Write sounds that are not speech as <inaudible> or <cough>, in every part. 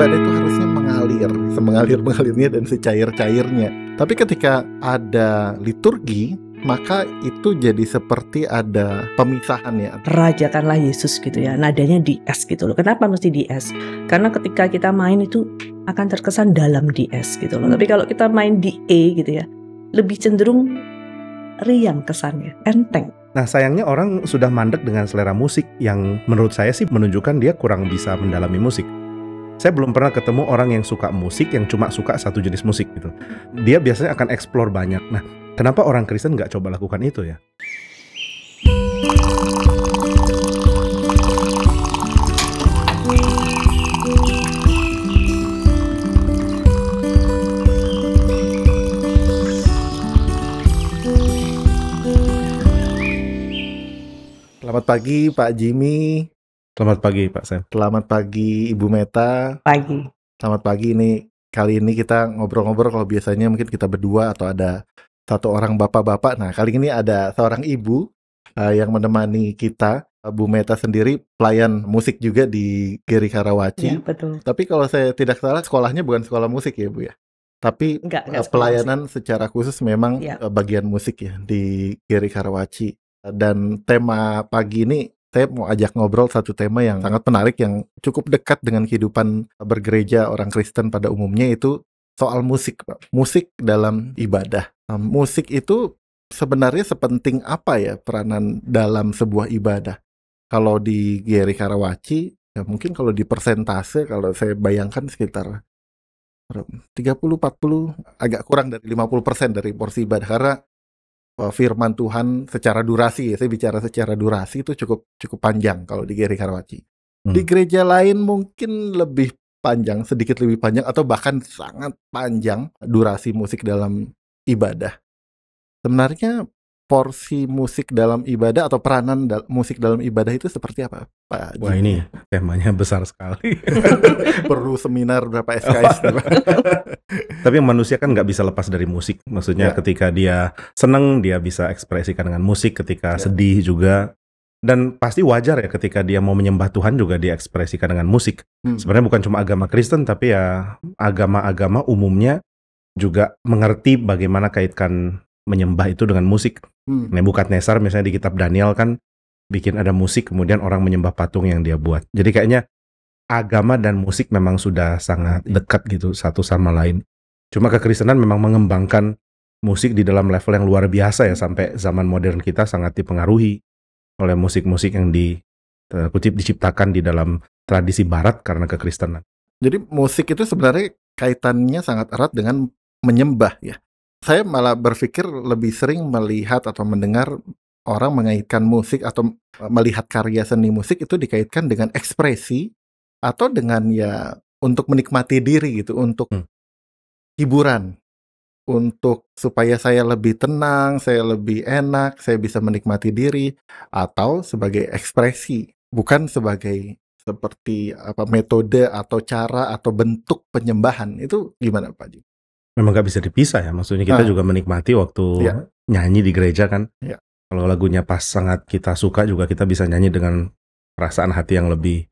ibadah itu harusnya mengalir, semengalir-mengalirnya dan secair-cairnya. Tapi ketika ada liturgi, maka itu jadi seperti ada pemisahan ya. Rajakanlah Yesus gitu ya. Nadanya di S gitu loh. Kenapa mesti di S? Karena ketika kita main itu akan terkesan dalam di S gitu loh. Tapi kalau kita main di E gitu ya, lebih cenderung riang kesannya, enteng. Nah sayangnya orang sudah mandek dengan selera musik yang menurut saya sih menunjukkan dia kurang bisa mendalami musik. Saya belum pernah ketemu orang yang suka musik yang cuma suka satu jenis musik gitu. Dia biasanya akan explore banyak. Nah, kenapa orang Kristen nggak coba lakukan itu ya? Selamat pagi Pak Jimmy. Selamat pagi Pak Sam. Selamat pagi Ibu Meta. Pagi. Selamat pagi ini kali ini kita ngobrol-ngobrol kalau biasanya mungkin kita berdua atau ada satu orang bapak-bapak. Nah kali ini ada seorang ibu uh, yang menemani kita. Bu Meta sendiri pelayan musik juga di Geri Karawaci. Ya, betul. Tapi kalau saya tidak salah sekolahnya bukan sekolah musik ya Bu ya. Tapi Enggak, enggak sekolah pelayanan secara khusus memang Ya. bagian musik ya di Geri Karawaci. Dan tema pagi ini saya mau ajak ngobrol satu tema yang sangat menarik yang cukup dekat dengan kehidupan bergereja orang Kristen pada umumnya itu soal musik, Pak. Musik dalam ibadah. Nah, musik itu sebenarnya sepenting apa ya peranan dalam sebuah ibadah? Kalau di Geri Karawaci, ya mungkin kalau di persentase kalau saya bayangkan sekitar 30-40 agak kurang dari 50% dari porsi ibadah karena firman Tuhan secara durasi ya saya bicara secara durasi itu cukup cukup panjang kalau di Geri Karawaci. Hmm. Di gereja lain mungkin lebih panjang, sedikit lebih panjang atau bahkan sangat panjang durasi musik dalam ibadah. Sebenarnya porsi musik dalam ibadah atau peranan dal- musik dalam ibadah itu seperti apa, Pak? Wah ini temanya besar sekali. <laughs> perlu seminar berapa SKS? <laughs> Tapi manusia kan nggak bisa lepas dari musik. Maksudnya Ya. ketika dia seneng dia bisa ekspresikan dengan musik. Ketika Ya. sedih juga. Dan pasti wajar ya ketika dia mau menyembah Tuhan juga dia ekspresikan dengan musik. Hmm. Sebenarnya bukan cuma agama Kristen tapi ya agama-agama umumnya juga mengerti bagaimana kaitkan menyembah itu dengan musik. Hmm. Nebukadnezar misalnya di kitab Daniel kan bikin ada musik kemudian orang menyembah patung yang dia buat. Jadi kayaknya agama dan musik memang sudah sangat dekat gitu satu sama lain. Cuma kekristenan memang mengembangkan musik di dalam level yang luar biasa ya sampai zaman modern kita sangat dipengaruhi oleh musik-musik yang di tanda kutip diciptakan di dalam tradisi barat karena kekristenan. Jadi musik itu sebenarnya kaitannya sangat erat dengan menyembah ya. Saya malah berpikir lebih sering melihat atau mendengar orang mengaitkan musik atau melihat karya seni musik itu dikaitkan dengan ekspresi atau dengan ya untuk menikmati diri gitu, untuk Hmm. hiburan, untuk supaya saya lebih tenang, saya lebih enak, saya bisa menikmati diri atau sebagai ekspresi, bukan sebagai seperti apa metode atau cara atau bentuk penyembahan itu gimana Pak Ji? Memang gak bisa dipisah ya. Maksudnya kita Ah. juga menikmati waktu Iya. nyanyi di gereja kan. Iya. Kalau lagunya pas sangat kita suka juga kita bisa nyanyi dengan perasaan hati yang lebih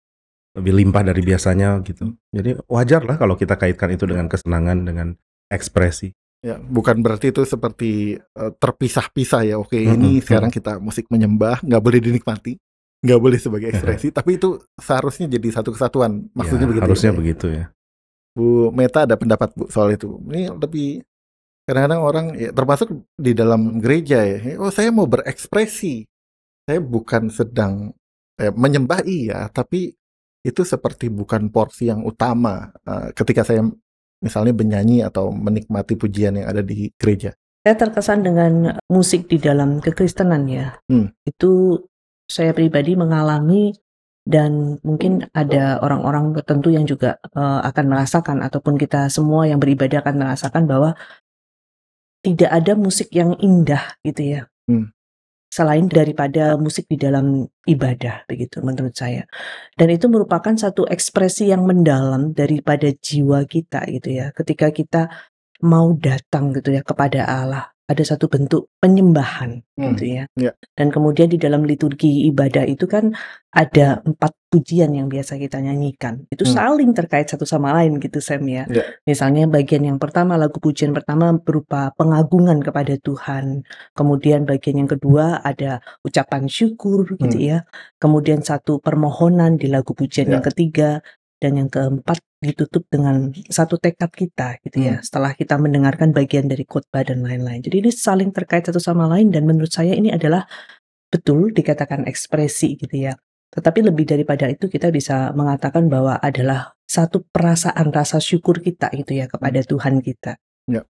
lebih limpah dari biasanya gitu. Jadi wajar lah kalau kita kaitkan itu dengan kesenangan, dengan ekspresi. Ya, bukan berarti itu seperti eh, terpisah-pisah ya. Oke, Mm-mm, ini sekarang kita musik menyembah, nggak boleh dinikmati, nggak boleh sebagai <laughs> ekspresi, tapi itu seharusnya jadi satu kesatuan. Maksudnya Ya, begitu. harusnya ya, begitu ya. Bu Meta ada pendapat Bu soal itu. Ini lebih kadang-kadang orang ya, termasuk di dalam gereja ya. Oh, saya mau berekspresi. Saya bukan sedang eh, menyembah iya, tapi itu seperti bukan porsi yang utama eh, ketika saya misalnya bernyanyi atau menikmati pujian yang ada di gereja. Saya terkesan dengan musik di dalam kekristenan ya. Hmm. Itu saya pribadi mengalami dan mungkin ada orang-orang tertentu yang juga eh, akan merasakan ataupun kita semua yang beribadah akan merasakan bahwa tidak ada musik yang indah gitu ya. Hmm. Selain daripada musik di dalam ibadah begitu menurut saya. Dan itu merupakan satu ekspresi yang mendalam daripada jiwa kita gitu ya. Ketika kita mau datang gitu ya kepada Allah ada satu bentuk penyembahan Hmm, gitu ya. ya. Dan kemudian di dalam liturgi ibadah itu kan ada empat pujian yang biasa kita nyanyikan. Itu Hmm. saling terkait satu sama lain gitu Sam ya. Ya. Misalnya bagian yang pertama lagu pujian pertama berupa pengagungan kepada Tuhan. Kemudian bagian yang kedua ada ucapan syukur gitu Hmm. ya. Kemudian satu permohonan di lagu pujian Ya. yang ketiga dan yang keempat ditutup dengan satu tekad kita gitu ya. Hmm. Setelah kita mendengarkan bagian dari khotbah dan lain-lain. Jadi ini saling terkait satu sama lain dan menurut saya ini adalah betul dikatakan ekspresi gitu ya. Tetapi lebih daripada itu kita bisa mengatakan bahwa adalah satu perasaan rasa syukur kita gitu ya kepada Tuhan kita. Ya.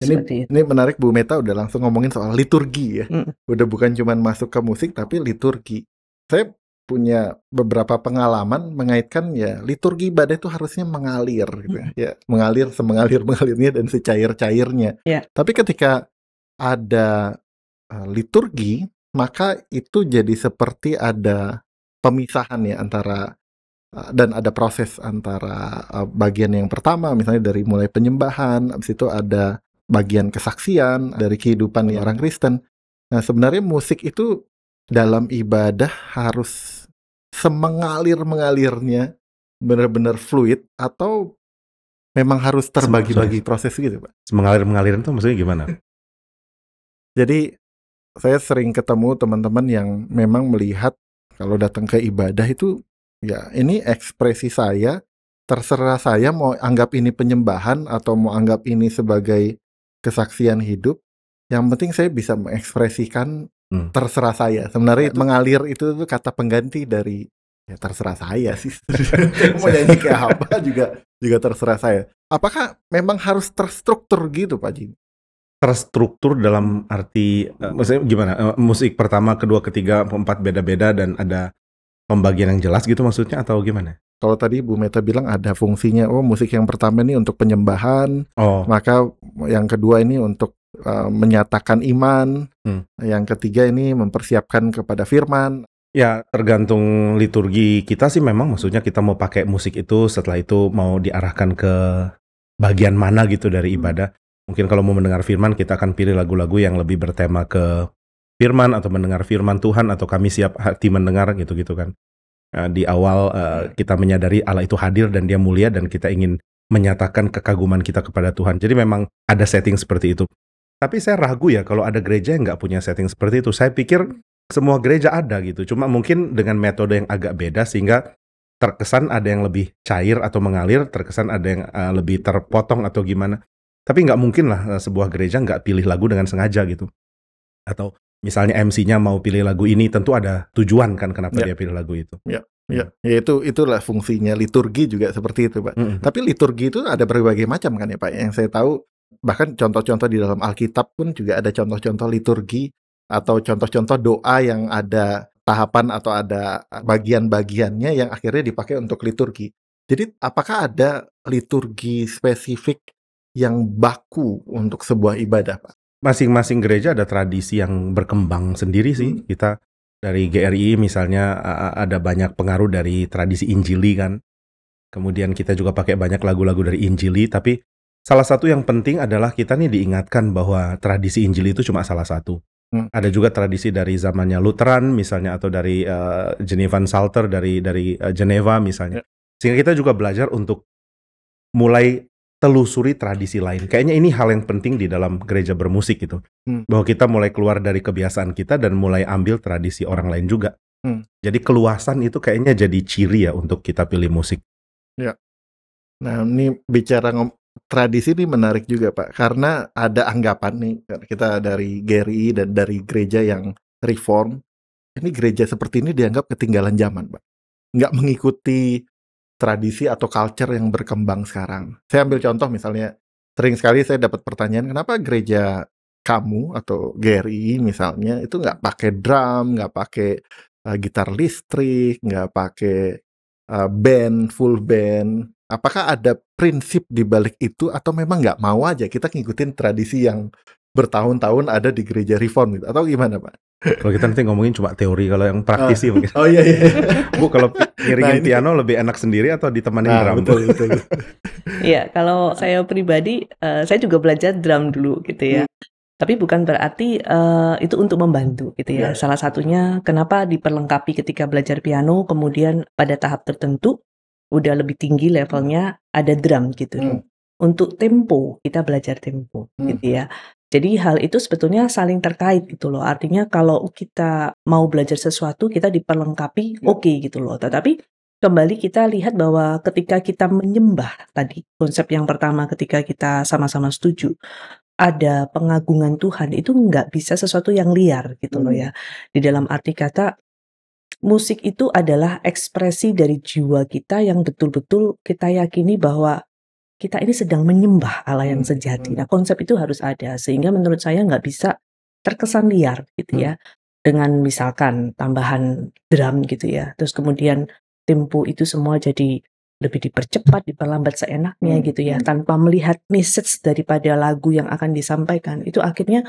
Ini Seperti itu. ini menarik Bu Meta udah langsung ngomongin soal liturgi ya. Mm. Udah bukan cuman masuk ke musik tapi liturgi. Saya punya beberapa pengalaman mengaitkan ya liturgi ibadah itu harusnya mengalir gitu ya. Ya, mengalir semengalir <laughs> mengalirnya dan secair cairnya. Ya. Tapi ketika ada uh, liturgi maka itu jadi seperti ada pemisahan ya antara uh, dan ada proses antara uh, bagian yang pertama misalnya dari mulai penyembahan, habis itu ada bagian kesaksian dari kehidupan Hmm. orang Kristen. Nah, sebenarnya musik itu dalam ibadah harus semengalir-mengalirnya benar-benar fluid atau memang harus terbagi-bagi proses gitu, Pak. Mengalir-mengalir itu maksudnya gimana? <laughs> Jadi saya sering ketemu teman-teman yang memang melihat kalau datang ke ibadah itu ya ini ekspresi saya terserah saya mau anggap ini penyembahan atau mau anggap ini sebagai kesaksian hidup yang penting saya bisa mengekspresikan Hmm. terserah saya sebenarnya mengalir itu tuh kata pengganti dari ya terserah saya sih <laughs> mau <laughs> nyanyi kayak apa juga juga terserah saya apakah memang harus terstruktur gitu Pak Jim Terstruktur dalam arti eh, maksudnya gimana? Eh, musik pertama, kedua, ketiga, keempat beda-beda dan ada pembagian yang jelas gitu maksudnya atau gimana? Kalau tadi Bu Meta bilang ada fungsinya, oh musik yang pertama ini untuk penyembahan, Oh, maka yang kedua ini untuk uh, menyatakan iman, Hmm. yang ketiga ini mempersiapkan kepada firman. Ya, tergantung liturgi kita sih memang maksudnya kita mau pakai musik itu setelah itu mau diarahkan ke bagian mana gitu dari Hmm. ibadah. Mungkin kalau mau mendengar firman kita akan pilih lagu-lagu yang lebih bertema ke firman atau mendengar firman Tuhan atau kami siap hati mendengar gitu-gitu kan. Nah, di awal eh, kita menyadari Allah itu hadir dan dia mulia dan kita ingin menyatakan kekaguman kita kepada Tuhan. Jadi memang ada setting seperti itu. Tapi saya ragu ya kalau ada gereja yang nggak punya setting seperti itu. Saya pikir semua gereja ada gitu. Cuma mungkin dengan metode yang agak beda sehingga terkesan ada yang lebih cair atau mengalir, terkesan ada yang uh, lebih terpotong atau gimana. Tapi nggak mungkin lah uh, sebuah gereja nggak pilih lagu dengan sengaja gitu. Atau misalnya MC-nya mau pilih lagu ini, tentu ada tujuan kan kenapa Ya. dia pilih lagu itu. Ya, ya itu itulah fungsinya liturgi juga seperti itu, Pak. Mm-mm. Tapi liturgi itu ada berbagai macam kan ya, Pak. Yang saya tahu bahkan contoh-contoh di dalam Alkitab pun juga ada contoh-contoh liturgi atau contoh-contoh doa yang ada tahapan atau ada bagian-bagiannya yang akhirnya dipakai untuk liturgi. Jadi apakah ada liturgi spesifik yang baku untuk sebuah ibadah, Pak? Masing-masing gereja ada tradisi yang berkembang sendiri sih. Hmm. Kita dari GRI misalnya a- a- ada banyak pengaruh dari tradisi Injili kan. Kemudian kita juga pakai banyak lagu-lagu dari Injili, tapi salah satu yang penting adalah kita nih diingatkan bahwa tradisi Injili itu cuma salah satu. Hmm. Ada juga tradisi dari zamannya Lutheran misalnya atau dari uh, Genevan Psalter dari dari uh, Geneva misalnya. Sehingga kita juga belajar untuk mulai telusuri tradisi lain. Kayaknya ini hal yang penting di dalam gereja bermusik gitu. Hmm. Bahwa kita mulai keluar dari kebiasaan kita dan mulai ambil tradisi orang lain juga. Hmm. Jadi keluasan itu kayaknya jadi ciri ya untuk kita pilih musik. Nah, ini bicara tradisi ini menarik juga, Pak. Karena ada anggapan nih, kita dari GRI dan dari gereja yang reform, ini gereja seperti ini dianggap ketinggalan zaman, Pak. Nggak mengikuti tradisi atau culture yang berkembang sekarang. Saya ambil contoh misalnya, sering sekali saya dapat pertanyaan, kenapa gereja kamu atau GRI misalnya itu nggak pakai drum, nggak pakai uh, gitar listrik, nggak pakai uh, band, full band. Apakah ada prinsip di balik itu atau memang nggak mau aja kita ngikutin tradisi yang bertahun-tahun ada di gereja reform gitu atau gimana Pak? Kalau kita nanti ngomongin cuma teori, kalau yang praktisi mungkin. Oh iya iya. Bu kalau <laughs> Nah, ngiringin ini- piano lebih enak sendiri atau ditemani Nah, drum? betul betul. Iya, kalau saya pribadi, eh, saya juga belajar drum dulu gitu ya. Tapi bukan berarti uh, itu untuk membantu gitu ya. Ya. Salah satunya kenapa diperlengkapi ketika belajar piano, kemudian pada tahap tertentu udah lebih tinggi levelnya ada drum gitu. Hmm. Untuk tempo kita belajar tempo Hmm. gitu ya. Jadi hal itu sebetulnya saling terkait gitu loh. Artinya kalau kita mau belajar sesuatu kita diperlengkapi Ya. oke gitu loh. Tetapi kembali kita lihat bahwa ketika kita menyembah tadi konsep yang pertama ketika kita sama-sama setuju ada pengagungan Tuhan itu nggak bisa sesuatu yang liar gitu loh Hmm. ya. Di dalam arti kata musik itu adalah ekspresi dari jiwa kita yang betul-betul kita yakini bahwa kita ini sedang menyembah Allah yang Hmm, sejati. hmm. Nah konsep itu harus ada sehingga menurut saya nggak bisa terkesan liar gitu Hmm. ya. Dengan misalkan tambahan drum gitu ya. Terus kemudian tempo itu semua jadi lebih dipercepat, diperlambat seenaknya Hmm, gitu ya. hmm. Tanpa melihat message daripada lagu yang akan disampaikan. Itu akhirnya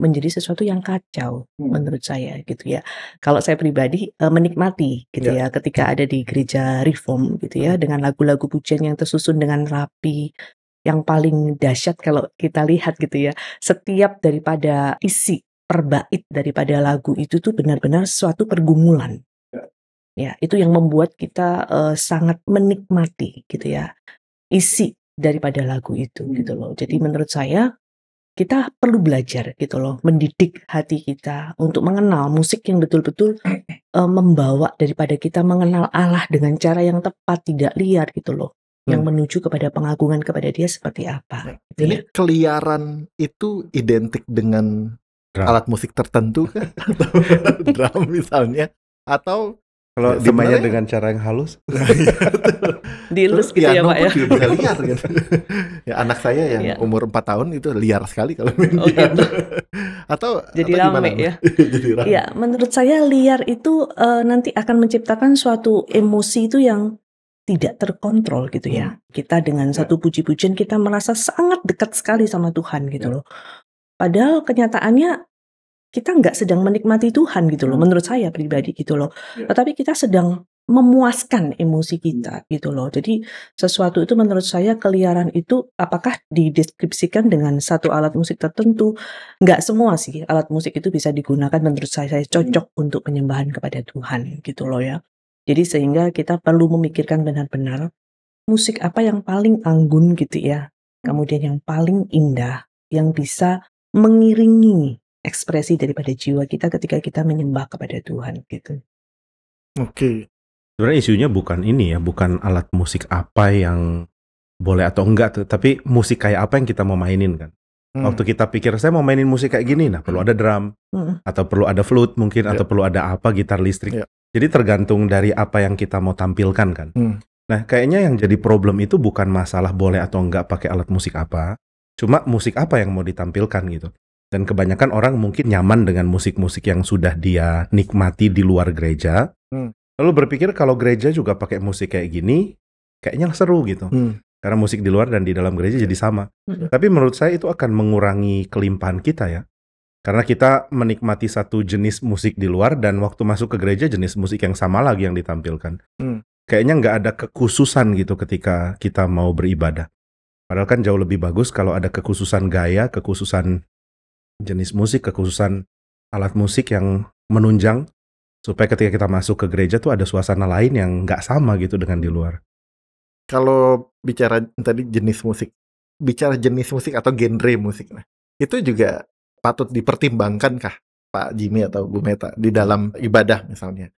menjadi sesuatu yang kacau Hmm. menurut saya gitu ya. Kalau saya pribadi eh, menikmati gitu ya ketika ada di gereja reform gitu ya dengan lagu-lagu pujian yang tersusun dengan rapi yang paling dahsyat kalau kita lihat gitu ya. Setiap daripada isi per bait daripada lagu itu tuh benar-benar suatu pergumulan. Ya, itu yang membuat kita eh, sangat menikmati gitu ya. Isi daripada lagu itu Hmm. gitu loh. Jadi menurut saya kita perlu belajar gitu loh, mendidik hati kita untuk mengenal musik yang betul-betul eh, membawa daripada kita mengenal Allah dengan cara yang tepat, tidak liar gitu loh. Yang Hmm. menuju kepada pengagungan kepada Dia seperti apa. gitu Ini ya. keliaran itu identik dengan Drum. alat musik tertentu kan? Atau <laughs> drum misalnya? Atau Kalau Ya, dimainnya dengan cara yang halus, <laughs> Dielus Terus gitu ya Pak pun ya. juga bisa liar kan. <laughs> ya anak saya yang Iya. umur 4 tahun itu liar sekali kalau main Oh, gitu. <laughs> atau Jadi atau rame gimana? ya. Jadi rame. Iya, menurut saya liar itu eh, nanti akan menciptakan suatu emosi itu yang tidak terkontrol gitu ya. Kita dengan Ya. satu puji-pujian kita merasa sangat dekat sekali sama Tuhan gitu Ya. loh. Padahal kenyataannya kita nggak sedang menikmati Tuhan gitu loh, Hmm. menurut saya pribadi gitu loh. Ya. Tetapi kita sedang memuaskan emosi kita gitu loh. Jadi sesuatu itu menurut saya keliaran itu apakah dideskripsikan dengan satu alat musik tertentu? Nggak semua sih alat musik itu bisa digunakan menurut saya, saya cocok untuk penyembahan kepada Tuhan gitu loh ya. Jadi sehingga kita perlu memikirkan benar-benar musik apa yang paling anggun gitu ya. Kemudian yang paling indah yang bisa mengiringi ekspresi daripada jiwa kita ketika kita menyembah kepada Tuhan gitu. Oke. sebenarnya isunya bukan ini ya, bukan alat musik apa yang boleh atau enggak, tuh, tapi musik kayak apa yang kita mau mainin kan. Hmm. Waktu kita pikir saya mau mainin musik kayak gini, nah perlu ada drum Mm-mm. atau perlu ada flute mungkin Ya. atau perlu ada apa gitar listrik. Ya. Jadi tergantung dari apa yang kita mau tampilkan kan. Hmm. Nah, kayaknya yang jadi problem itu bukan masalah boleh atau enggak pakai alat musik apa, cuma musik apa yang mau ditampilkan gitu. Dan kebanyakan orang mungkin nyaman dengan musik-musik yang sudah dia nikmati di luar gereja. Hmm. Lalu berpikir kalau gereja juga pakai musik kayak gini, kayaknya seru gitu. Hmm. Karena musik di luar dan di dalam gereja jadi sama. Hmm. Tapi menurut saya itu akan mengurangi kelimpahan kita ya. Karena kita menikmati satu jenis musik di luar dan waktu masuk ke gereja jenis musik yang sama lagi yang ditampilkan. Hmm. Kayaknya nggak ada kekhususan gitu ketika kita mau beribadah. Padahal kan jauh lebih bagus kalau ada kekhususan gaya, kekhususan jenis musik, kekhususan alat musik yang menunjang supaya ketika kita masuk ke gereja tuh ada suasana lain yang nggak sama gitu dengan di luar. Kalau bicara tadi jenis musik, bicara jenis musik atau genre musik, nah, itu juga patut dipertimbangkan kah Pak Jimmy atau Bu Meta di dalam ibadah misalnya.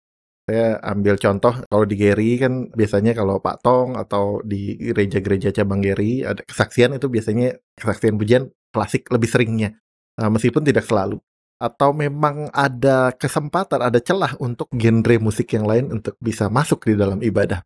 Saya ambil contoh kalau di Geri kan biasanya kalau Pak Tong atau di gereja-gereja cabang Geri ada kesaksian itu biasanya kesaksian pujian klasik lebih seringnya. Nah, meskipun tidak selalu. Atau memang ada kesempatan, ada celah untuk genre musik yang lain untuk bisa masuk di dalam ibadah.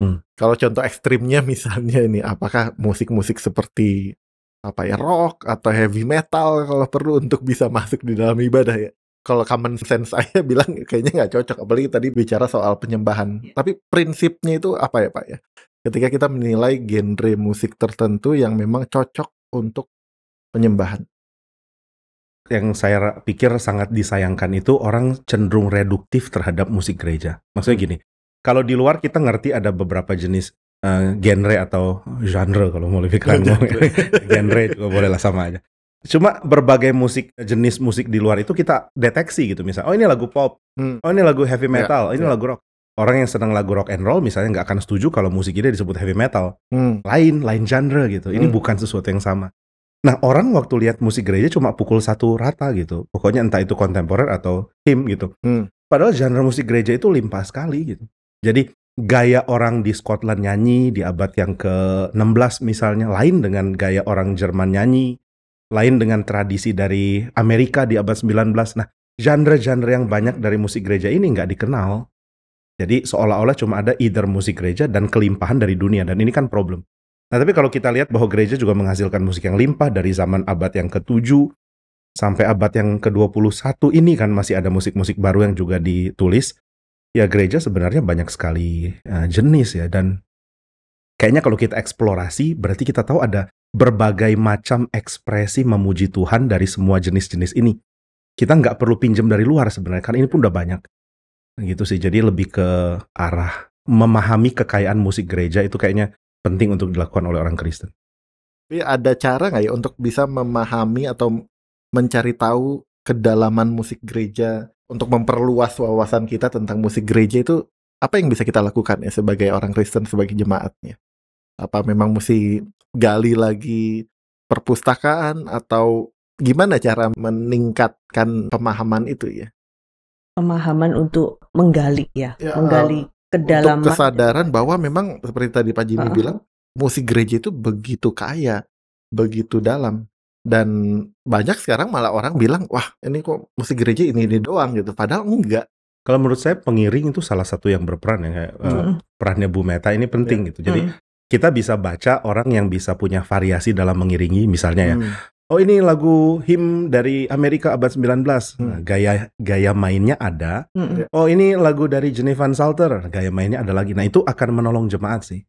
Hmm. Kalau contoh ekstrimnya <laughs> misalnya ini, apakah musik-musik seperti apa ya rock atau heavy metal kalau perlu untuk bisa masuk di dalam ibadah ya? Kalau common sense saya <laughs> bilang kayaknya nggak cocok, apalagi tadi bicara soal penyembahan. Tapi prinsipnya itu apa ya Pak ya? Ketika kita menilai genre musik tertentu yang memang cocok untuk penyembahan. Yang saya pikir sangat disayangkan itu orang cenderung reduktif terhadap musik gereja. Maksudnya gini, kalau di luar kita ngerti ada beberapa jenis eh, genre atau genre kalau mau lebih keren ngomong. <laughs> genre juga boleh lah sama aja. Cuma berbagai musik jenis musik di luar itu kita deteksi gitu misal. Oh ini lagu pop. Hmm. Oh ini lagu heavy Ya, metal. ini ya. lagu rock. Orang yang senang lagu rock and roll misalnya nggak akan setuju kalau musik ini disebut heavy metal. Hmm. Lain, lain genre gitu. Ini Hmm. bukan sesuatu yang sama. Nah orang waktu lihat musik gereja cuma pukul satu rata gitu. Pokoknya entah itu kontemporer atau hymn gitu. Hmm. Padahal genre musik gereja itu limpah sekali gitu. Jadi gaya orang di Scotland nyanyi di abad yang ke-16 misalnya lain dengan gaya orang Jerman nyanyi, lain dengan tradisi dari Amerika di abad 19. Nah, genre-genre yang banyak dari musik gereja ini nggak dikenal. Jadi seolah-olah cuma ada either musik gereja dan kelimpahan dari dunia dan ini kan problem. Nah, tapi kalau kita lihat bahwa gereja juga menghasilkan musik yang limpah dari zaman abad yang ke-7 sampai abad yang ke-21 ini kan masih ada musik-musik baru yang juga ditulis. Ya gereja sebenarnya banyak sekali eh, jenis ya dan kayaknya kalau kita eksplorasi berarti kita tahu ada berbagai macam ekspresi memuji Tuhan dari semua jenis-jenis ini. Kita nggak perlu pinjam dari luar sebenarnya kan ini pun udah banyak. Gitu sih. Jadi lebih ke arah memahami kekayaan musik gereja itu kayaknya penting untuk dilakukan oleh orang Kristen. Tapi ada cara nggak ya untuk bisa memahami atau mencari tahu kedalaman musik gereja untuk memperluas wawasan kita tentang musik gereja itu apa yang bisa kita lakukan ya sebagai orang Kristen sebagai jemaatnya? Apa memang mesti gali lagi perpustakaan atau gimana cara meningkatkan pemahaman itu ya? Pemahaman untuk menggali ya, Ya, menggali Untuk kedalaman. kesadaran bahwa memang seperti tadi Pak Jimmy Heeh. bilang musik gereja itu begitu kaya, begitu dalam dan banyak sekarang malah orang bilang wah ini kok musik gereja ini ini doang gitu padahal enggak Kalau menurut saya pengiring itu salah satu yang berperan ya kayak eh, Mm-mm. perannya Bu Meta ini penting gitu. Jadi Mm. kita bisa baca orang yang bisa punya variasi dalam mengiringi misalnya ya. Hmm. Oh ini lagu him dari Amerika abad 19. Nah, Hmm. gaya gaya mainnya ada. Mm-mm. Oh ini lagu dari Jenny Van Salter, gaya mainnya ada lagi. Nah itu akan menolong jemaat sih.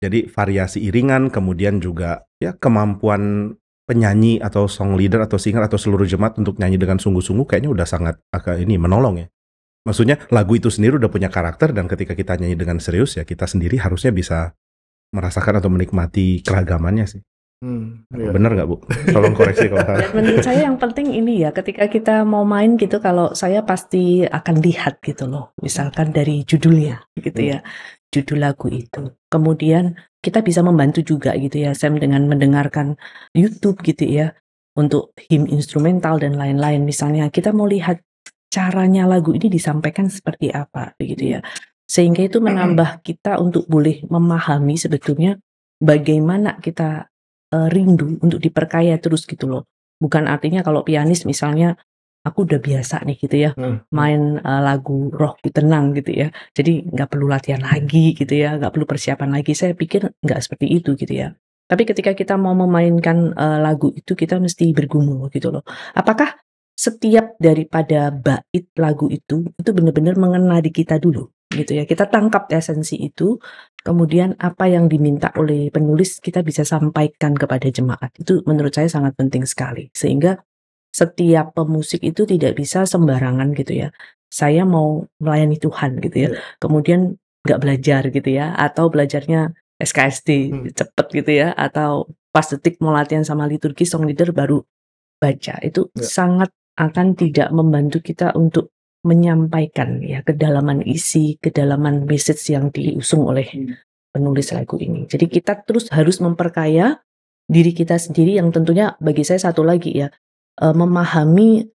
Jadi variasi iringan, kemudian juga ya kemampuan penyanyi atau song leader atau singer atau seluruh jemaat untuk nyanyi dengan sungguh-sungguh kayaknya udah sangat agak ini menolong ya. Maksudnya lagu itu sendiri udah punya karakter dan ketika kita nyanyi dengan serius ya kita sendiri harusnya bisa merasakan atau menikmati keragamannya sih. Hmm, iya. Bener nggak Bu? Tolong koreksi kalau salah. Menurut saya yang penting ini ya, ketika kita mau main gitu, kalau saya pasti akan lihat gitu loh, misalkan dari judulnya gitu ya, judul lagu itu. Kemudian kita bisa membantu juga gitu ya, Sam dengan mendengarkan YouTube gitu ya, untuk him instrumental dan lain-lain. Misalnya kita mau lihat caranya lagu ini disampaikan seperti apa begitu ya. Sehingga itu menambah kita untuk boleh memahami sebetulnya bagaimana kita eh, rindu untuk diperkaya terus gitu loh. Bukan artinya kalau pianis misalnya aku udah biasa nih gitu ya Hmm. main eh, lagu rock tenang gitu ya. Jadi nggak perlu latihan lagi gitu ya, nggak perlu persiapan lagi. Saya pikir nggak seperti itu gitu ya. Tapi ketika kita mau memainkan eh, lagu itu kita mesti bergumul gitu loh. Apakah setiap daripada bait lagu itu itu benar-benar mengena di kita dulu gitu ya. Kita tangkap esensi itu, kemudian apa yang diminta oleh penulis kita bisa sampaikan kepada jemaat. Itu menurut saya sangat penting sekali. Sehingga setiap pemusik itu tidak bisa sembarangan gitu ya. Saya mau melayani Tuhan gitu ya. Kemudian nggak belajar gitu ya, atau belajarnya SKSD Hmm. cepet gitu ya, atau pas detik mau latihan sama liturgi song leader baru baca. Itu Ya. sangat akan tidak membantu kita untuk menyampaikan ya kedalaman isi, kedalaman message yang diusung oleh penulis lagu ini. Jadi kita terus harus memperkaya diri kita sendiri yang tentunya bagi saya satu lagi ya eh, memahami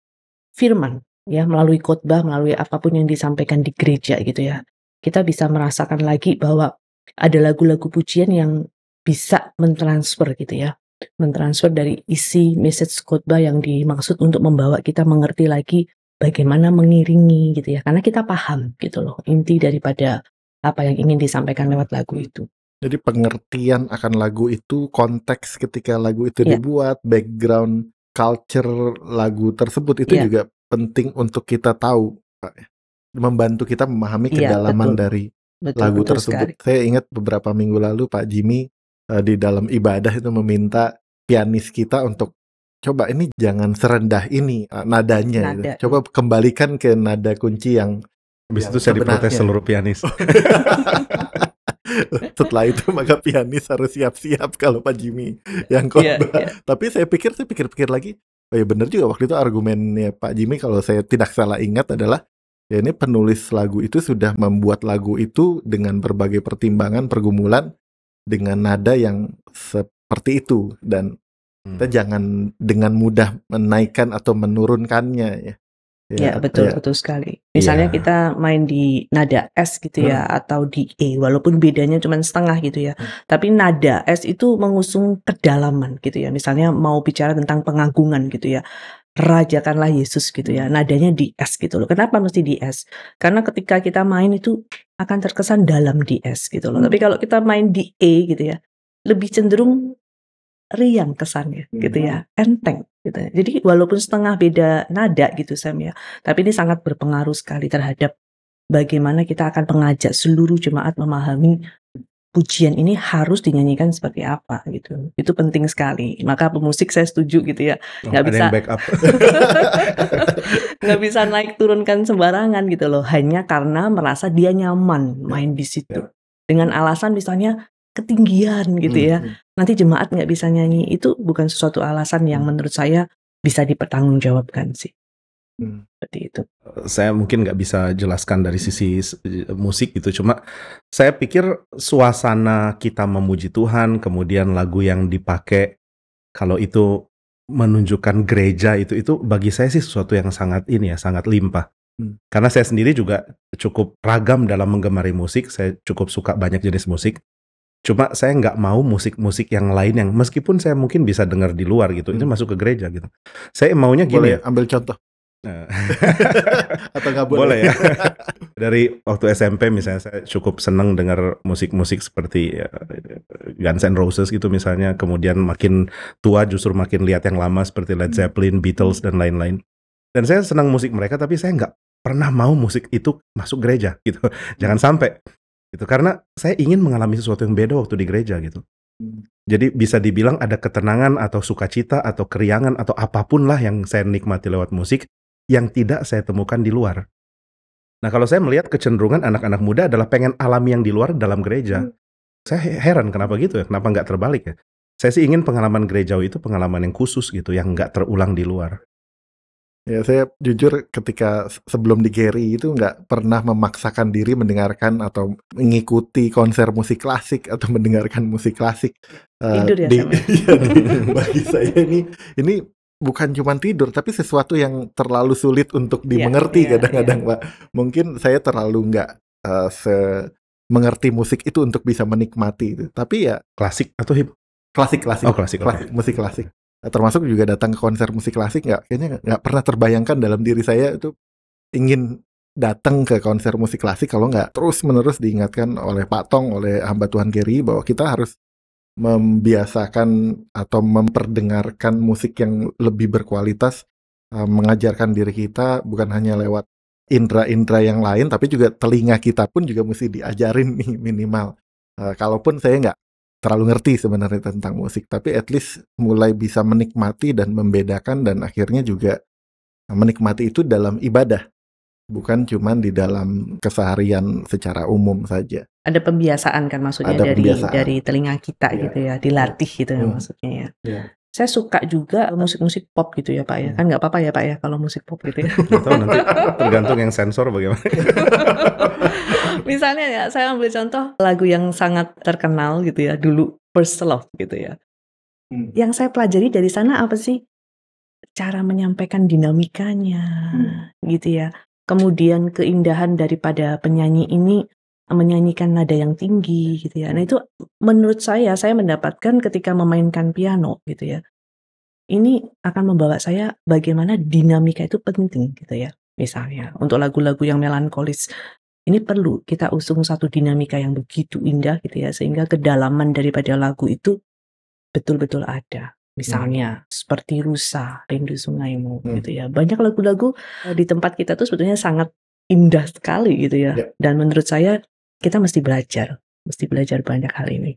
firman ya melalui khotbah, melalui apa pun yang disampaikan di gereja gitu ya. Kita bisa merasakan lagi bahwa ada lagu-lagu pujian yang bisa mentransfer gitu ya. Mentransfer dari isi message khotbah yang dimaksud untuk membawa kita mengerti lagi bagaimana mengiringi gitu ya. Karena kita paham gitu loh inti daripada apa yang ingin disampaikan lewat lagu itu. Jadi pengertian akan lagu itu, konteks ketika lagu itu Iya. dibuat, background culture lagu tersebut itu Iya. juga penting untuk kita tahu, Pak, ya. membantu kita memahami Iya, kedalaman betul. dari Betul, lagu betul tersebut. sekali. Saya ingat beberapa minggu lalu Pak Jimmy eh, di dalam ibadah itu meminta pianis kita untuk coba ini jangan serendah ini eh, nadanya, gitu. Nada. coba kembalikan ke nada kunci yang Habis itu saya diprotes seluruh pianis. <laughs> Setelah itu maka pianis harus siap-siap kalau Pak Jimmy yang Iya, khotbah. iya. Tapi saya pikir, saya pikir-pikir lagi, oh ya benar juga waktu itu argumennya Pak Jimmy kalau saya tidak salah ingat adalah ya ini penulis lagu itu sudah membuat lagu itu dengan berbagai pertimbangan, pergumulan dengan nada yang seperti itu dan kita Hmm. jangan dengan mudah menaikkan atau menurunkannya ya. Ya, betul, ya. betul sekali. Misalnya Iya. kita main di nada S gitu ya, atau di E, walaupun bedanya cuma setengah gitu ya. Tapi nada S itu mengusung kedalaman gitu ya. Misalnya mau bicara tentang pengagungan gitu ya. Rajakanlah Yesus gitu ya. Nadanya di S gitu loh. Kenapa mesti di S? Karena ketika kita main itu akan terkesan dalam di S gitu loh. Tapi kalau kita main di E gitu ya, lebih cenderung riang kesannya gitu ya, enteng gitu. ya. Jadi walaupun setengah beda nada gitu Sam ya, tapi ini sangat berpengaruh sekali terhadap bagaimana kita akan mengajak seluruh jemaat memahami pujian ini harus dinyanyikan seperti apa gitu. Itu penting sekali. Maka pemusik saya setuju gitu ya. Oh, nggak ada bisa. backup. <laughs> nggak bisa naik turunkan sembarangan gitu loh hanya karena merasa dia nyaman main di situ dengan alasan misalnya ketinggian gitu ya Hmm. Nanti jemaat nggak bisa nyanyi itu bukan sesuatu alasan yang Hmm. menurut saya bisa dipertanggungjawabkan sih Hmm. seperti itu saya mungkin nggak bisa jelaskan dari sisi s- musik gitu cuma saya pikir suasana kita memuji Tuhan kemudian lagu yang dipakai kalau itu menunjukkan gereja itu itu bagi saya sih sesuatu yang sangat ini ya sangat limpah Hmm. karena saya sendiri juga cukup ragam dalam menggemari musik saya cukup suka banyak jenis musik cuma saya nggak mau musik-musik yang lain yang meskipun saya mungkin bisa dengar di luar gitu itu Hmm. masuk ke gereja gitu saya maunya gini Boleh ya ambil contoh Nah. <laughs> atau nggak boleh? Boleh ya. <laughs> Dari waktu SMP misalnya saya cukup seneng dengar musik-musik seperti ya, Guns N' Roses gitu misalnya. Kemudian makin tua justru makin lihat yang lama seperti Led Zeppelin, Beatles dan lain-lain. Dan saya senang musik mereka tapi saya nggak pernah mau musik itu masuk gereja gitu. Jangan sampai gitu karena saya ingin mengalami sesuatu yang beda waktu di gereja gitu. Hmm. Jadi bisa dibilang ada ketenangan atau sukacita atau keriangan atau apa pun lah yang saya nikmati lewat musik yang tidak saya temukan di luar. Nah kalau saya melihat kecenderungan anak-anak muda adalah pengen alami yang di luar dalam gereja. Saya he- heran kenapa gitu ya, kenapa nggak terbalik ya. Saya sih ingin pengalaman gerejawi itu pengalaman yang khusus gitu, yang nggak terulang di luar. Ya saya jujur ketika se- sebelum di Gary itu nggak pernah memaksakan diri mendengarkan atau mengikuti konser musik klasik atau <laughs> mendengarkan musik klasik. Eh, Tidur ya, di- ya? <laughs> Iya, bagi saya ini ini bukan cuma tidur tapi sesuatu yang terlalu sulit untuk Iya, dimengerti iya, kadang-kadang Pak. Mungkin saya terlalu nggak eh, se mengerti musik itu untuk bisa menikmati itu. Tapi ya Klasik atau hip? klasik klasik Oh klasik, klasik musik klasik termasuk juga datang ke konser musik klasik nggak? Kayaknya nggak- nggak pernah terbayangkan dalam diri saya itu ingin datang ke konser musik klasik kalau nggak terus menerus diingatkan oleh Pak Tong oleh hamba Tuhan Gary bahwa kita harus membiasakan atau memperdengarkan musik yang lebih berkualitas eh, mengajarkan diri kita bukan hanya lewat indera-indera yang lain tapi juga telinga kita pun juga mesti diajarin nih minimal. Eh, kalaupun saya nggak terlalu ngerti sebenarnya tentang musik, tapi at least mulai bisa menikmati dan membedakan dan akhirnya juga menikmati itu dalam ibadah, bukan cuman di dalam keseharian secara umum saja. ada pembiasaan kan maksudnya Ada dari pembiasaan. dari telinga kita Iya. gitu ya dilatih gitu ya Hmm. maksudnya ya Iya. Saya suka juga musik-musik pop gitu ya pak ya Hmm. kan nggak apa-apa ya pak ya kalau musik pop gitu ya tahu nanti tergantung yang sensor bagaimana. <laughs> Misalnya ya, saya ambil contoh lagu yang sangat terkenal gitu ya, dulu First Love gitu ya. Hmm. Yang saya pelajari dari sana apa sih? Cara menyampaikan dinamikanya gitu ya. Kemudian keindahan daripada penyanyi ini menyanyikan nada yang tinggi gitu ya. Nah itu menurut saya, saya mendapatkan ketika memainkan piano gitu ya. Ini akan membawa saya bagaimana dinamika itu penting gitu ya. Misalnya untuk lagu-lagu yang melankolis ini perlu kita usung satu dinamika yang begitu indah gitu ya sehingga kedalaman daripada lagu itu betul-betul ada. Misalnya seperti Rusa, Rindu Sungaimu Hmm. gitu ya. Banyak lagu-lagu eh, di tempat kita tuh sebetulnya sangat indah sekali gitu ya. Ya. Dan menurut saya kita mesti belajar, mesti belajar banyak hal ini.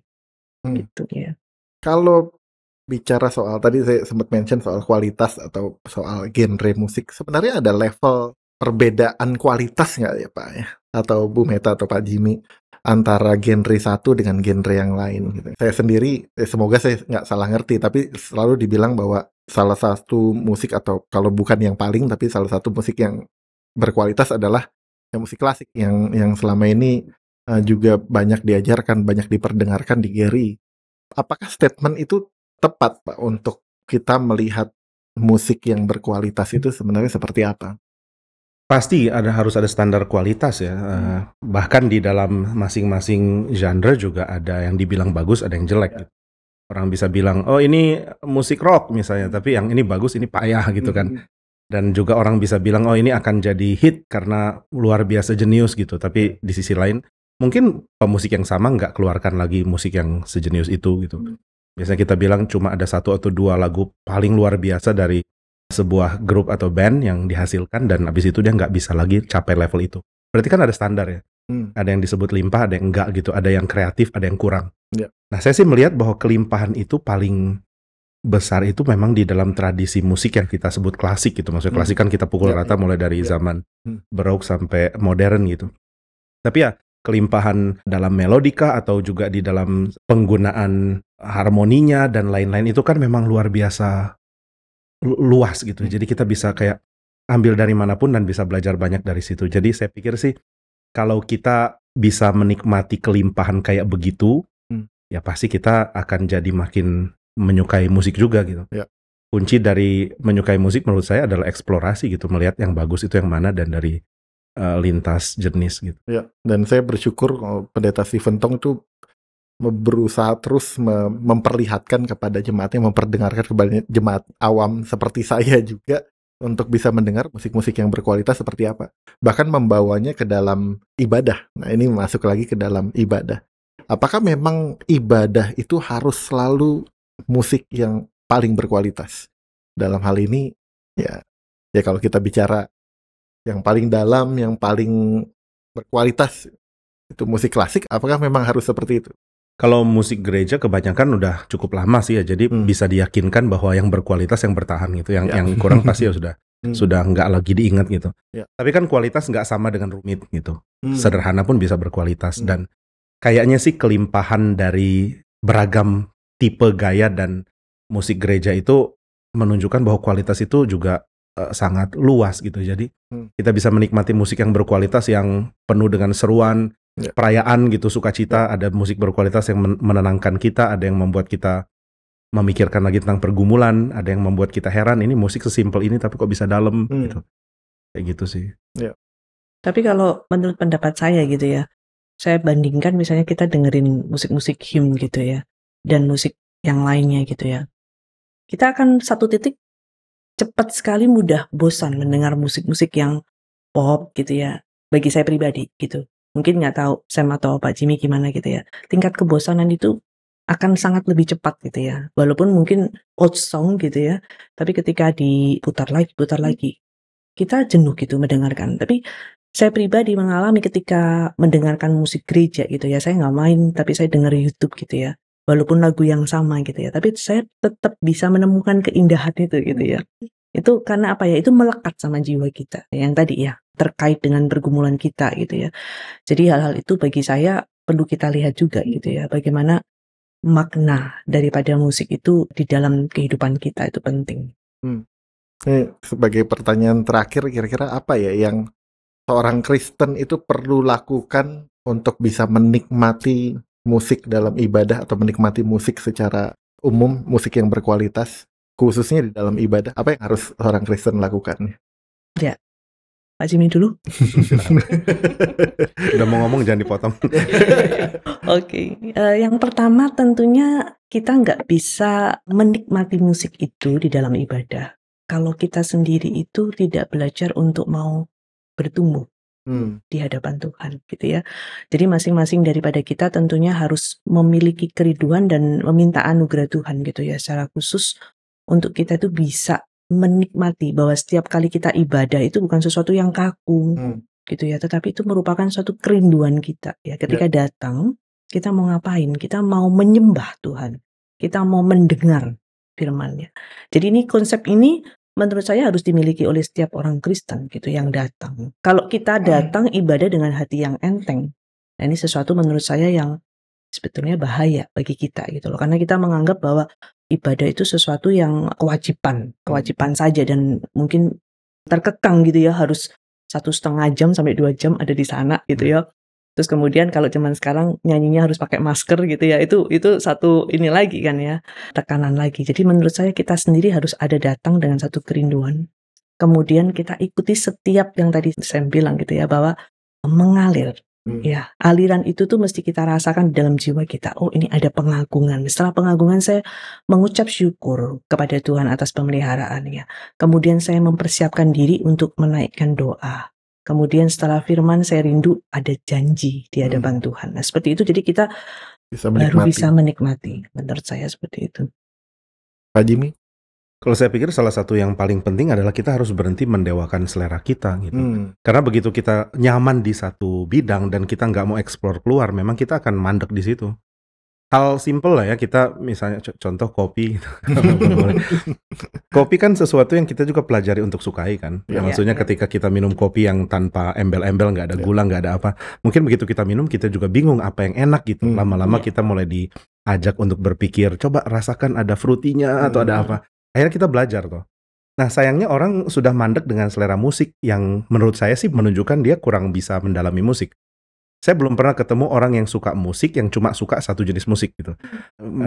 Hmm. Gitu ya. Kalau bicara soal tadi saya sempat mention soal kualitas atau soal genre musik, sebenarnya ada level perbedaan kualitas nggak ya Pak ya? Atau Bu Meta atau Pak Jimmy? antara genre satu dengan genre yang lain. Gitu. Saya sendiri, eh, semoga saya nggak salah ngerti, tapi selalu dibilang bahwa salah satu musik atau kalau bukan yang paling, tapi salah satu musik yang berkualitas adalah yang musik klasik yang yang selama ini uh, juga banyak diajarkan, banyak diperdengarkan di Gary. Apakah statement itu tepat Pak untuk kita melihat musik yang berkualitas itu sebenarnya seperti apa? Pasti ada harus ada standar kualitas ya. Uh, bahkan di dalam masing-masing genre juga ada yang dibilang bagus, ada yang jelek. Gitu. Orang bisa bilang, oh ini musik rock misalnya, tapi yang ini bagus, ini payah gitu kan. Dan juga orang bisa bilang, oh ini akan jadi hit karena luar biasa jenius gitu. Tapi di sisi lain, mungkin pemusik yang sama nggak keluarkan lagi musik yang sejenius itu gitu. Biasanya kita bilang cuma ada satu atau dua lagu paling luar biasa dari sebuah grup atau band yang dihasilkan dan abis itu dia nggak bisa lagi capai level itu. Berarti kan ada standar ya. Hmm. Ada yang disebut limpah, ada yang enggak gitu, ada yang kreatif, ada yang kurang. Ya. Nah saya sih melihat bahwa kelimpahan itu paling besar itu memang di dalam tradisi musik yang kita sebut klasik gitu. Maksudnya klasik kan kita pukul ya, rata ya. mulai dari ya. zaman hmm. baroque sampai modern gitu. Tapi ya kelimpahan dalam melodika atau juga di dalam penggunaan harmoninya dan lain-lain itu kan memang luar biasa luas gitu. Jadi kita bisa kayak ambil dari mana pun dan bisa belajar banyak dari situ. Jadi saya pikir sih kalau kita bisa menikmati kelimpahan kayak begitu, hmm. ya pasti kita akan jadi makin menyukai musik juga gitu. Ya. Kunci dari menyukai musik menurut saya adalah eksplorasi gitu, melihat yang bagus itu yang mana dan dari uh, lintas jenis gitu. Ya, dan saya bersyukur pendeta Stephen Tong itu berusaha terus memperlihatkan kepada jemaatnya, memperdengarkan kepada jemaat awam seperti saya juga untuk bisa mendengar musik-musik yang berkualitas seperti apa. Bahkan membawanya ke dalam ibadah. Nah, ini masuk lagi ke dalam ibadah. Apakah memang ibadah itu harus selalu musik yang paling berkualitas? Dalam hal ini ya ya kalau kita bicara yang paling dalam, yang paling berkualitas itu musik klasik, apakah memang harus seperti itu? Kalau musik gereja kebanyakan udah cukup lama sih ya, jadi hmm. bisa diyakinkan bahwa yang berkualitas yang bertahan gitu, yang ya. yang kurang pasti ya <laughs> sudah hmm. sudah nggak lagi diingat gitu. Ya. Tapi kan kualitas nggak sama dengan rumit gitu. Hmm. Sederhana pun bisa berkualitas hmm. dan kayaknya sih kelimpahan dari beragam tipe gaya dan musik gereja itu menunjukkan bahwa kualitas itu juga uh, sangat luas gitu. Jadi hmm. kita bisa menikmati musik yang berkualitas yang penuh dengan seruan, ya. perayaan gitu sukacita ya. ada musik berkualitas yang menenangkan kita ada yang membuat kita memikirkan lagi tentang pergumulan ada yang membuat kita heran ini musik sesimpel ini tapi kok bisa dalam hmm. gitu kayak gitu sih ya. tapi kalau menurut pendapat saya gitu ya saya bandingkan misalnya kita dengerin musik-musik hymn gitu ya dan musik yang lainnya gitu ya kita akan satu titik cepat sekali mudah bosan mendengar musik-musik yang pop gitu ya bagi saya pribadi gitu Mungkin nggak tahu Sam atau Pak Jimmy gimana gitu ya. Tingkat kebosanan itu akan sangat lebih cepat gitu ya. Walaupun mungkin old song gitu ya, tapi ketika diputar lagi, putar hmm. lagi, kita jenuh gitu mendengarkan. Tapi saya pribadi mengalami ketika mendengarkan musik gereja gitu ya, saya nggak main, tapi saya dengar YouTube gitu ya. Walaupun lagu yang sama gitu ya, tapi saya tetap bisa menemukan keindahan itu gitu ya. Itu karena apa ya? Itu melekat sama jiwa kita. Yang tadi ya, terkait dengan pergumulan kita gitu ya. Jadi hal-hal itu bagi saya perlu kita lihat juga gitu ya. Bagaimana makna daripada musik itu di dalam kehidupan kita itu penting. Hmm. Ini sebagai pertanyaan terakhir kira-kira apa ya yang seorang Kristen itu perlu lakukan untuk bisa menikmati musik dalam ibadah atau menikmati musik secara umum, musik yang berkualitas khususnya di dalam ibadah apa yang harus orang Kristen lakukan? Ya, Pak Jimmy dulu. <laughs> Udah mau ngomong jangan dipotong. <laughs> Oke, okay. uh, eh, yang pertama tentunya kita nggak bisa menikmati musik itu di dalam ibadah kalau kita sendiri itu tidak belajar untuk mau bertumbuh hmm. di hadapan Tuhan, gitu ya. Jadi masing-masing daripada kita tentunya harus memiliki keriduan dan meminta anugerah Tuhan, gitu ya, secara khusus untuk kita itu bisa menikmati bahwa setiap kali kita ibadah itu bukan sesuatu yang kaku hmm. gitu ya, tetapi itu merupakan suatu kerinduan kita ya. Ketika ya. datang, kita mau ngapain? Kita mau menyembah Tuhan. Kita mau mendengar firman-Nya. Jadi ini konsep ini menurut saya harus dimiliki oleh setiap orang Kristen gitu yang datang. Kalau kita hmm. datang ibadah dengan hati yang enteng, Nah, ini sesuatu menurut saya yang sebetulnya bahaya bagi kita gitu loh. Karena kita menganggap bahwa ibadah itu sesuatu yang kewajiban, kewajiban saja dan mungkin terkekang gitu ya harus satu setengah jam sampai dua jam ada di sana gitu ya. Terus kemudian kalau zaman sekarang nyanyinya harus pakai masker gitu ya, itu itu satu ini lagi kan ya, tekanan lagi. Jadi menurut saya kita sendiri harus ada datang dengan satu kerinduan. Kemudian kita ikuti setiap yang tadi saya bilang gitu ya, bahwa mengalir. Hmm. Ya, aliran itu tuh mesti kita rasakan di dalam jiwa kita. Oh, ini ada pengagungan. Setelah pengagungan saya mengucap syukur kepada Tuhan atas pemeliharaannya. Kemudian saya mempersiapkan diri untuk menaikkan doa. Kemudian setelah firman saya rindu ada janji di hadapan Tuhan. Nah, seperti itu jadi kita Bisa baru bisa menikmati. Menurut saya seperti itu. Pak Jimmy? Kalau saya pikir salah satu yang paling penting adalah kita harus berhenti mendewakan selera kita gitu. Hmm. Karena begitu kita nyaman di satu bidang dan kita nggak mau eksplor keluar, memang kita akan mandek di situ. Hal simple lah ya, kita misalnya co- contoh kopi. gitu. <laughs> Kopi kan sesuatu yang kita juga pelajari untuk sukai kan. Ya, Ya. maksudnya Ya, ketika kita minum kopi yang tanpa embel-embel, nggak ada Ya. gula, nggak ada apa. Mungkin begitu kita minum, kita juga bingung apa yang enak gitu. Hmm. Lama-lama Ya. kita mulai diajak untuk berpikir, coba rasakan ada fruitinya atau ada Hmm. apa. Akhirnya kita belajar tuh. Nah sayangnya orang sudah mandek dengan selera musik yang menurut saya sih menunjukkan dia kurang bisa mendalami musik. Saya belum pernah ketemu orang yang suka musik yang cuma suka satu jenis musik gitu.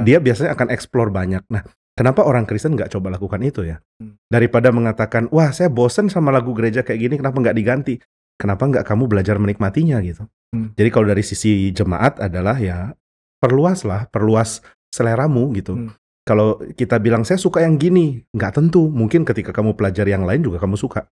Dia biasanya akan explore banyak. Nah, kenapa orang Kristen nggak coba lakukan itu ya? Hmm. Daripada mengatakan, wah saya bosen sama lagu gereja kayak gini, kenapa nggak diganti? Kenapa nggak kamu belajar menikmatinya gitu? Hmm. Jadi kalau dari sisi jemaat adalah ya perluaslah, perluas seleramu gitu. Hmm. Kalau kita bilang saya suka yang gini, nggak tentu. Mungkin ketika kamu pelajari yang lain juga kamu suka.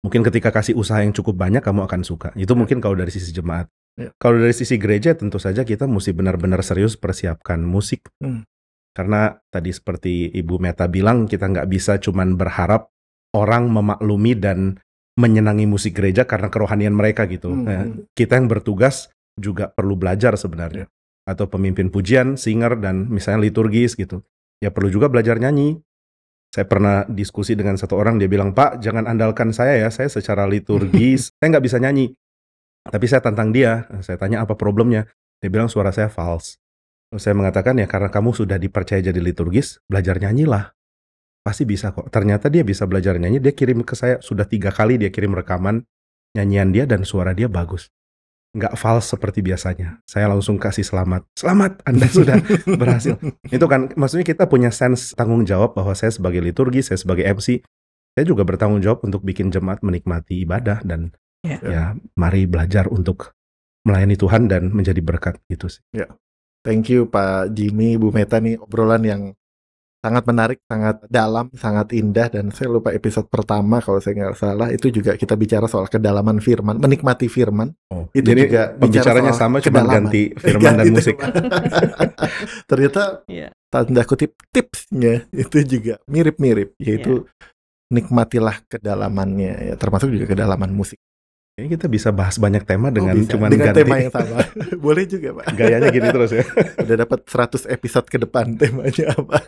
Ya. Mungkin ketika kasih usaha yang cukup banyak kamu akan suka. Itu Ya. mungkin kalau dari sisi jemaat. Ya. Kalau dari sisi gereja tentu saja kita mesti benar-benar serius persiapkan musik. Hmm. Karena tadi seperti Ibu Meta bilang kita nggak bisa cuman berharap orang memaklumi dan menyenangi musik gereja karena kerohanian mereka gitu. Hmm, Nah, kita yang bertugas juga perlu belajar sebenarnya. Atau pemimpin pujian, singer dan misalnya liturgis gitu. Ya perlu juga belajar nyanyi. Saya pernah diskusi dengan satu orang dia bilang, "Pak, jangan andalkan saya ya, saya secara liturgis <laughs> saya nggak bisa nyanyi." Tapi saya tantang dia, saya tanya apa problemnya. Dia bilang suara saya false. Saya mengatakan ya karena kamu sudah dipercaya jadi liturgis, belajar nyanyilah. Pasti bisa kok. Ternyata dia bisa belajar nyanyi. Dia kirim ke saya sudah tiga kali dia kirim rekaman nyanyian dia dan suara dia bagus. Nggak false seperti biasanya. Saya langsung kasih selamat. Selamat, Anda sudah <laughs> berhasil. Itu kan maksudnya kita punya sense tanggung jawab bahwa saya sebagai liturgi, saya sebagai MC, saya juga bertanggung jawab untuk bikin jemaat menikmati ibadah dan Ya. ya mari belajar untuk melayani Tuhan dan menjadi berkat gitu sih. Thank you Pak Jimmy, Bu Meta nih obrolan yang sangat menarik, sangat dalam, sangat indah dan saya lupa episode pertama kalau saya nggak salah itu juga kita bicara soal kedalaman firman, menikmati firman. Oh, Itu jadi juga bicara pembicaranya sama cuma ganti <laughs> firman dan Ganti musik. tema. <laughs> Ternyata Iya. tanda kutip tipsnya itu juga mirip-mirip yaitu Iya. nikmatilah kedalamannya ya termasuk juga kedalaman musik. Kayaknya kita bisa bahas banyak tema dengan Oh, bisa. cuman dengan ganti tema yang sama. <laughs> Boleh juga, Pak. gayanya gini terus ya. <laughs> Udah dapat 100 episode ke depan temanya apa.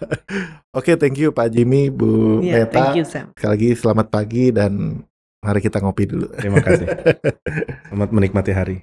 Oke, thank you Pak Jimmy, Bu Iya, Meta. thank you Sam. Sekali lagi selamat pagi dan mari kita ngopi dulu. Terima kasih. <laughs> Selamat menikmati hari.